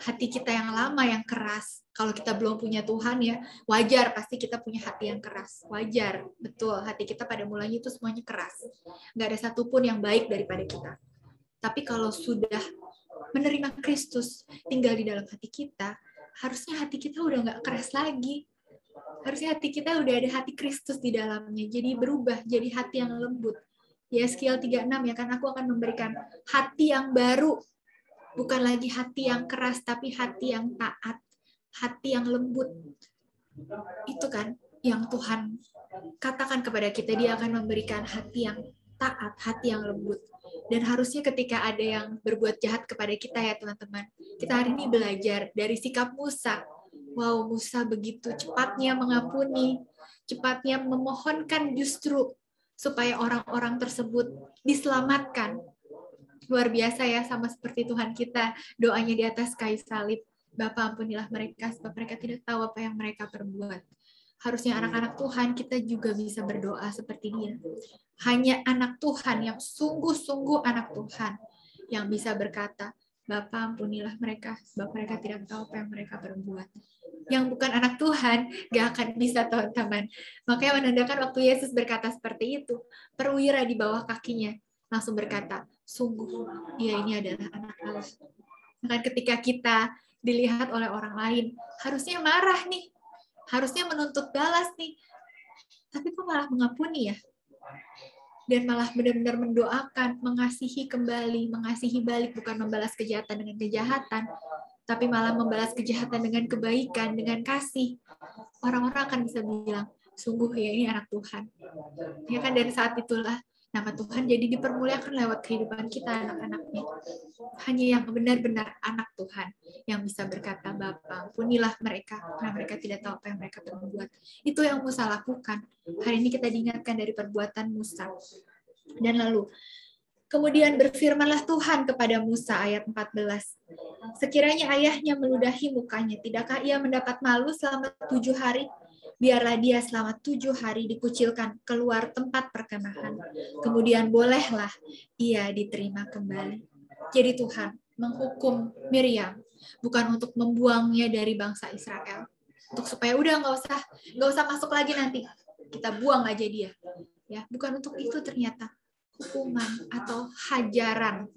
Hati kita yang lama yang keras. Kalau kita belum punya Tuhan ya, wajar pasti kita punya hati yang keras. Wajar, betul. Hati kita pada mulanya itu semuanya keras. Nggak ada satupun yang baik daripada kita. Tapi kalau sudah menerima Kristus tinggal di dalam hati kita, harusnya hati kita udah nggak keras lagi. Harusnya hati kita udah ada hati Kristus di dalamnya. Jadi berubah, jadi hati yang lembut. Yeskiel 36 ya kan? Aku akan memberikan hati yang baru. Bukan lagi hati yang keras tapi hati yang taat hati yang lembut. Itu kan yang Tuhan katakan kepada kita. Dia akan memberikan hati yang taat hati yang lembut. Dan harusnya ketika ada yang berbuat jahat kepada kita ya teman-teman kita hari ini belajar dari sikap Musa wow Musa begitu cepatnya mengampuni cepatnya memohonkan justru supaya orang-orang tersebut diselamatkan. Luar biasa ya, sama seperti Tuhan kita, doanya di atas kayu salib. Bapa ampunilah mereka, sebab mereka tidak tahu apa yang mereka perbuat. Harusnya anak-anak Tuhan kita juga bisa berdoa seperti dia. Hanya anak Tuhan yang sungguh-sungguh anak Tuhan yang bisa berkata, Bapa ampunilah mereka, sebab mereka tidak tahu apa yang mereka perbuat yang bukan anak Tuhan gak akan bisa teman-teman. Makanya menandakan waktu Yesus berkata seperti itu, perwira di bawah kakinya langsung berkata, sungguh dia ini adalah anak Allah. Maka ketika kita dilihat oleh orang lain. Harusnya marah nih, harusnya menuntut balas nih. Tapi kok malah mengampuni ya? Dan malah benar-benar mendoakan, mengasihi kembali, mengasihi balik, bukan membalas kejahatan dengan kejahatan, tapi malah membalas kejahatan dengan kebaikan, dengan kasih. Orang-orang akan bisa bilang, sungguh ya ini anak Tuhan. Ya kan dari saat itulah nama Tuhan jadi dipermuliakan lewat kehidupan kita anak-anaknya. Hanya yang benar-benar anak Tuhan yang bisa berkata, Bapa, ampunilah mereka, karena mereka tidak tahu apa yang mereka perbuat. Itu yang Musa lakukan. Hari ini kita diingatkan dari perbuatan Musa. Dan lalu, kemudian berfirmanlah Tuhan kepada Musa, ayat 14. Sekiranya ayahnya meludahi mukanya, tidakkah ia mendapat malu selama tujuh hari? Biarlah dia selama tujuh hari dikucilkan keluar tempat perkemahan. Kemudian bolehlah ia diterima kembali. Jadi Tuhan menghukum Miriam bukan untuk membuangnya dari bangsa Israel, untuk supaya udah nggak usah nggak usah masuk lagi nanti. Kita buang aja dia, ya bukan untuk itu ternyata. Hukuman atau hajaran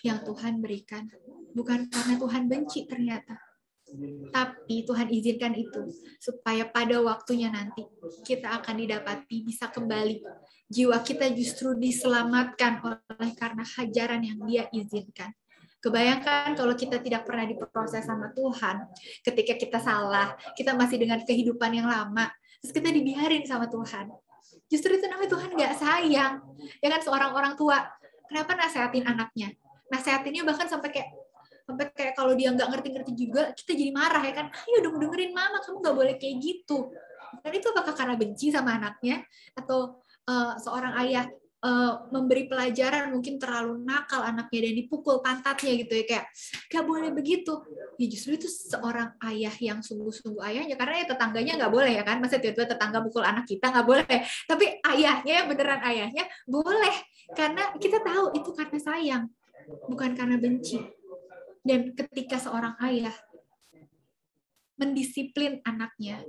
yang Tuhan berikan. Bukan karena Tuhan benci ternyata tapi Tuhan izinkan itu supaya pada waktunya nanti kita akan didapati bisa kembali. Jiwa kita justru diselamatkan oleh karena hajaran yang dia izinkan. Kebayangkan kalau kita tidak pernah diproses sama Tuhan, ketika kita salah, kita masih dengan kehidupan yang lama, terus kita dibiarin sama Tuhan. Justru itu namanya Tuhan nggak sayang. Ya kan seorang orang tua, kenapa nasehatin anaknya? Nasehatinnya bahkan sampai kayak sampai kayak kalau dia nggak ngerti-ngerti juga kita jadi marah ya kan. Ayo dong dengerin mama kamu nggak boleh kayak gitu. Dan itu apakah karena benci sama anaknya? Atau uh, seorang ayah uh, memberi pelajaran mungkin terlalu nakal anaknya dan dipukul pantatnya gitu ya kayak nggak boleh begitu. Ya justru itu seorang ayah yang sungguh-sungguh ayahnya. Karena ya tetangganya nggak boleh ya kan. Masa tiba-tiba tetangga pukul anak kita nggak boleh. Tapi ayahnya beneran ayahnya boleh. Karena kita tahu itu karena sayang bukan karena benci dan ketika seorang ayah mendisiplin anaknya,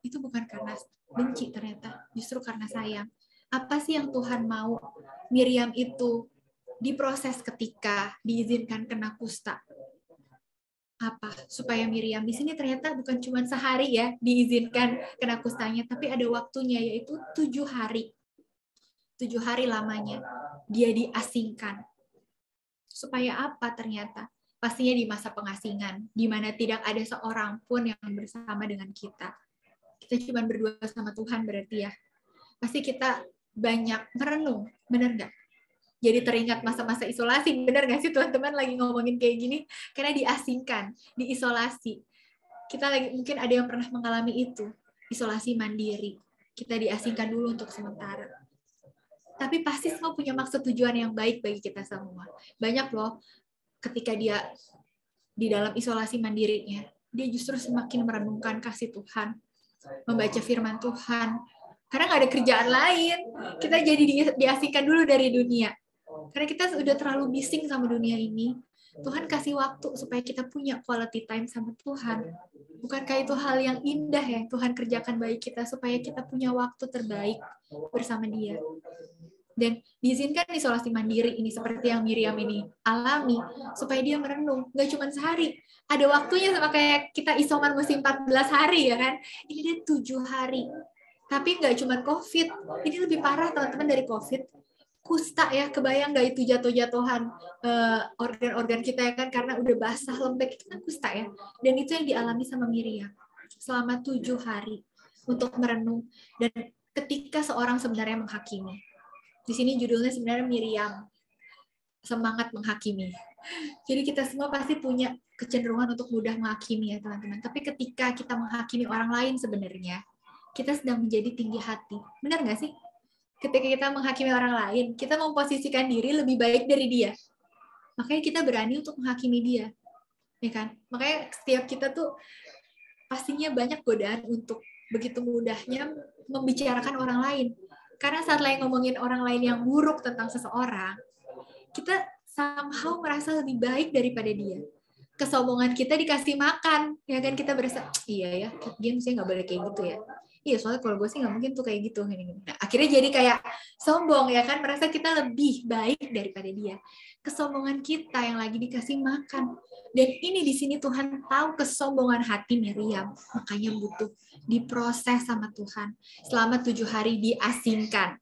itu bukan karena benci ternyata, justru karena sayang. Apa sih yang Tuhan mau Miriam itu diproses ketika diizinkan kena kusta? Apa? Supaya Miriam di sini ternyata bukan cuma sehari ya diizinkan kena kustanya, tapi ada waktunya yaitu tujuh hari. Tujuh hari lamanya dia diasingkan. Supaya apa ternyata? Pastinya di masa pengasingan, di mana tidak ada seorang pun yang bersama dengan kita. Kita cuma berdua sama Tuhan berarti ya. Pasti kita banyak merenung, benar nggak? Jadi teringat masa-masa isolasi, benar nggak sih teman-teman lagi ngomongin kayak gini? Karena diasingkan, diisolasi. Kita lagi mungkin ada yang pernah mengalami itu, isolasi mandiri. Kita diasingkan dulu untuk sementara tapi pasti semua punya maksud tujuan yang baik bagi kita semua. Banyak loh ketika dia di dalam isolasi mandirinya, dia justru semakin merenungkan kasih Tuhan, membaca firman Tuhan. Karena nggak ada kerjaan lain, kita jadi diasingkan dulu dari dunia. Karena kita sudah terlalu bising sama dunia ini. Tuhan kasih waktu supaya kita punya quality time sama Tuhan. Bukankah itu hal yang indah ya Tuhan kerjakan baik kita supaya kita punya waktu terbaik bersama Dia dan diizinkan isolasi mandiri ini seperti yang Miriam ini alami supaya dia merenung. Nggak cuma sehari. Ada waktunya sama kayak kita isoman mesti 14 hari ya kan? Ini dia tujuh hari. Tapi nggak cuma covid. Ini lebih parah teman-teman dari covid. Kusta ya. Kebayang nggak itu jatuh-jatuhan uh, organ-organ kita ya kan? Karena udah basah lembek. Itu kan kusta ya. Dan itu yang dialami sama Miriam selama tujuh hari untuk merenung. Dan ketika seorang sebenarnya menghakimi di sini judulnya sebenarnya Miriam, semangat menghakimi. Jadi kita semua pasti punya kecenderungan untuk mudah menghakimi ya teman-teman. Tapi ketika kita menghakimi orang lain sebenarnya, kita sedang menjadi tinggi hati. Benar nggak sih? Ketika kita menghakimi orang lain, kita memposisikan diri lebih baik dari dia. Makanya kita berani untuk menghakimi dia. Ya kan? Makanya setiap kita tuh pastinya banyak godaan untuk begitu mudahnya membicarakan orang lain karena saat lain ngomongin orang lain yang buruk tentang seseorang, kita somehow merasa lebih baik daripada dia. Kesombongan kita dikasih makan, ya kan kita berasa, iya ya, dia mesti nggak boleh kayak gitu ya. Iya soalnya kalau gue sih nggak mungkin tuh kayak gitu nah, akhirnya jadi kayak sombong ya kan? Merasa kita lebih baik daripada dia. Kesombongan kita yang lagi dikasih makan. Dan ini di sini Tuhan tahu kesombongan hati Miriam. Makanya butuh diproses sama Tuhan. Selama tujuh hari diasingkan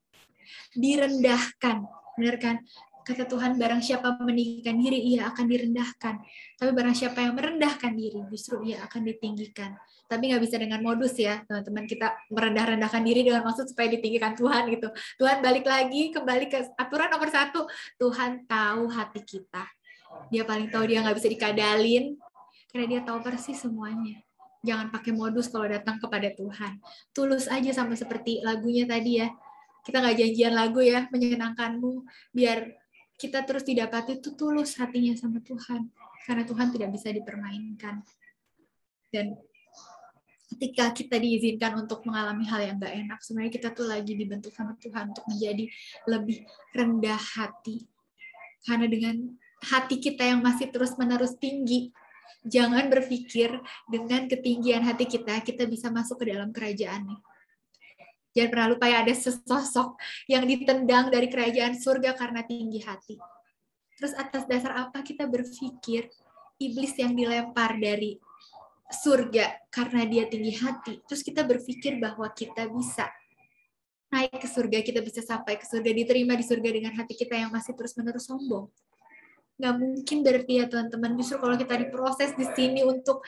direndahkan. Benar kan? Kata Tuhan barang siapa meninggikan diri ia akan direndahkan. Tapi barang siapa yang merendahkan diri justru ia akan ditinggikan tapi nggak bisa dengan modus ya teman-teman. Kita merendah-rendahkan diri dengan maksud supaya ditinggikan Tuhan gitu. Tuhan balik lagi kembali ke aturan nomor satu. Tuhan tahu hati kita. Dia paling tahu dia nggak bisa dikadalin karena dia tahu persis semuanya. Jangan pakai modus kalau datang kepada Tuhan. Tulus aja sama seperti lagunya tadi ya. Kita nggak janjian lagu ya menyenangkanmu. Biar kita terus didapati itu tulus hatinya sama Tuhan. Karena Tuhan tidak bisa dipermainkan. Dan ketika kita diizinkan untuk mengalami hal yang gak enak sebenarnya kita tuh lagi dibentuk sama Tuhan untuk menjadi lebih rendah hati. Karena dengan hati kita yang masih terus menerus tinggi jangan berpikir dengan ketinggian hati kita kita bisa masuk ke dalam kerajaan Jangan pernah lupa ya ada sesosok yang ditendang dari kerajaan surga karena tinggi hati. Terus atas dasar apa kita berpikir? Iblis yang dilempar dari surga karena dia tinggi hati. Terus kita berpikir bahwa kita bisa naik ke surga, kita bisa sampai ke surga, diterima di surga dengan hati kita yang masih terus-menerus sombong. Nggak mungkin berarti ya teman-teman, justru kalau kita diproses di sini untuk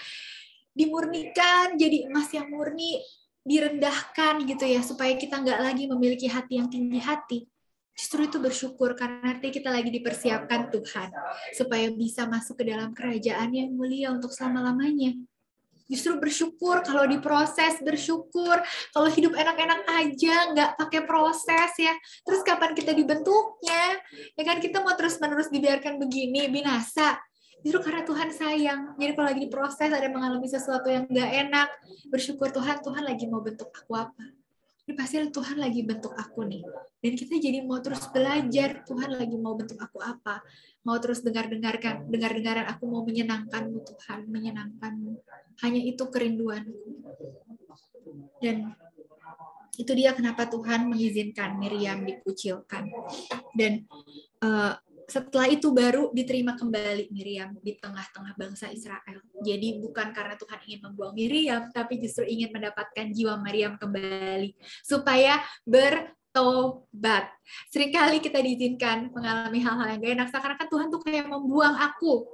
dimurnikan jadi emas yang murni, direndahkan gitu ya supaya kita nggak lagi memiliki hati yang tinggi hati justru itu bersyukur karena nanti kita lagi dipersiapkan Tuhan supaya bisa masuk ke dalam kerajaan yang mulia untuk selama-lamanya justru bersyukur kalau diproses bersyukur kalau hidup enak-enak aja nggak pakai proses ya terus kapan kita dibentuknya ya kan kita mau terus menerus dibiarkan begini binasa Justru karena Tuhan sayang. Jadi kalau lagi diproses ada mengalami sesuatu yang gak enak, bersyukur Tuhan, Tuhan lagi mau bentuk aku apa. Ini pasti Tuhan lagi bentuk aku nih. Dan kita jadi mau terus belajar, Tuhan lagi mau bentuk aku apa. Mau terus dengar-dengarkan, dengar-dengaran aku mau menyenangkanmu Tuhan, menyenangkanmu. Hanya itu kerinduanku. Dan itu dia kenapa Tuhan mengizinkan Miriam dikucilkan. Dan uh, setelah itu baru diterima kembali Miriam di tengah-tengah bangsa Israel. Jadi bukan karena Tuhan ingin membuang Miriam, tapi justru ingin mendapatkan jiwa Miriam kembali supaya bertobat. Seringkali kita diizinkan mengalami hal-hal yang gak enak, seakan-akan Tuhan tuh kayak membuang aku.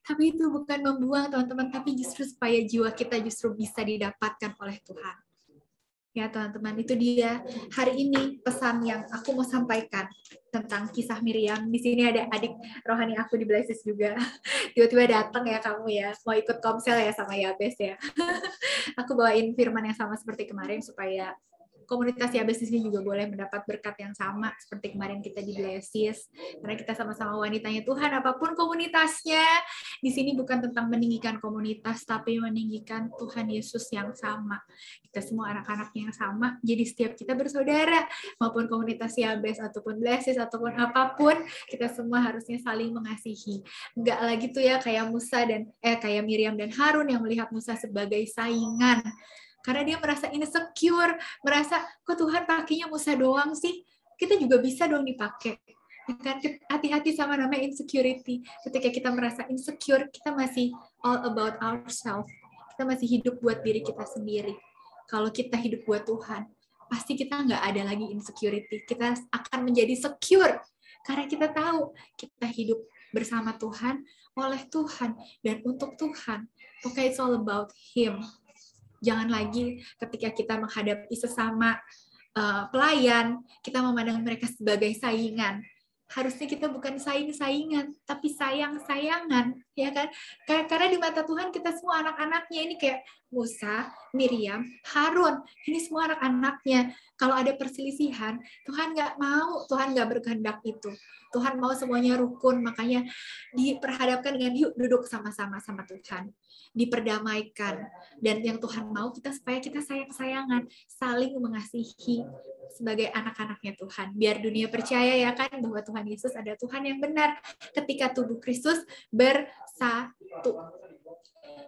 Tapi itu bukan membuang teman-teman, tapi justru supaya jiwa kita justru bisa didapatkan oleh Tuhan. Ya teman-teman, itu dia hari ini pesan yang aku mau sampaikan tentang kisah Miriam. Di sini ada adik rohani aku di Blesses juga. Tiba-tiba datang ya kamu ya, mau ikut komsel ya sama Yabes ya. aku bawain firman yang sama seperti kemarin supaya komunitas Yabes di sini juga boleh mendapat berkat yang sama seperti kemarin kita di Blessis. Karena kita sama-sama wanitanya Tuhan, apa pun komunitasnya, di sini bukan tentang meninggikan komunitas, tapi meninggikan Tuhan Yesus yang sama. Kita semua anak-anaknya yang sama, jadi setiap kita bersaudara, maupun komunitas Yabes, ataupun Blessis, ataupun apa pun, kita semua harusnya saling mengasihi. Enggak lagi tuh ya kayak Musa dan eh kayak Miriam dan Harun yang melihat Musa sebagai saingan karena dia merasa insecure, merasa kok Tuhan pakainya Musa doang sih, kita juga bisa dong dipakai. Ya kan hati-hati sama namanya insecurity. Ketika kita merasa insecure, kita masih all about ourselves. Kita masih hidup buat diri kita sendiri. Kalau kita hidup buat Tuhan, pasti kita nggak ada lagi insecurity. Kita akan menjadi secure karena kita tahu kita hidup bersama Tuhan, oleh Tuhan, dan untuk Tuhan. Okay, it's all about Him jangan lagi ketika kita menghadapi sesama uh, pelayan, kita memandang mereka sebagai saingan. Harusnya kita bukan saing-saingan, tapi sayang-sayangan, ya kan? Karena di mata Tuhan kita semua anak-anaknya ini kayak Musa, Miriam, Harun, ini semua anak-anaknya. Kalau ada perselisihan, Tuhan nggak mau, Tuhan nggak berkehendak itu. Tuhan mau semuanya rukun, makanya diperhadapkan dengan yuk duduk sama-sama sama Tuhan diperdamaikan dan yang Tuhan mau kita supaya kita sayang-sayangan saling mengasihi sebagai anak-anaknya Tuhan biar dunia percaya ya kan bahwa Tuhan Yesus ada Tuhan yang benar. Ketika tubuh Kristus bersatu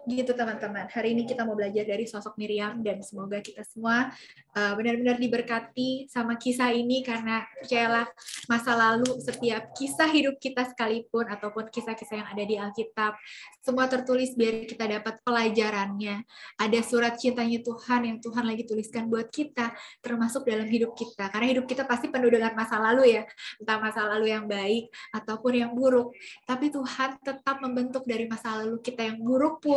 Gitu teman-teman. Hari ini kita mau belajar dari sosok Miriam dan semoga kita semua uh, benar-benar diberkati sama kisah ini karena percayalah masa lalu setiap kisah hidup kita sekalipun ataupun kisah-kisah yang ada di Alkitab semua tertulis biar kita dapat pelajarannya. Ada surat cintanya Tuhan yang Tuhan lagi tuliskan buat kita termasuk dalam hidup kita. Karena hidup kita pasti penuh dengan masa lalu ya, entah masa lalu yang baik ataupun yang buruk. Tapi Tuhan tetap membentuk dari masa lalu kita yang buruk pun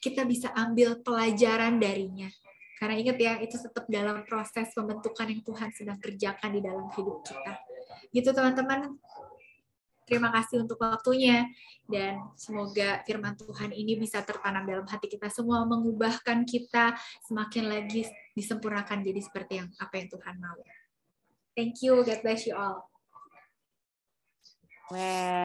kita bisa ambil pelajaran darinya. Karena ingat ya, itu tetap dalam proses pembentukan yang Tuhan sedang kerjakan di dalam hidup kita. Gitu teman-teman. Terima kasih untuk waktunya dan semoga firman Tuhan ini bisa tertanam dalam hati kita semua mengubahkan kita semakin lagi disempurnakan jadi seperti yang apa yang Tuhan mau. Thank you. God bless you all. Well.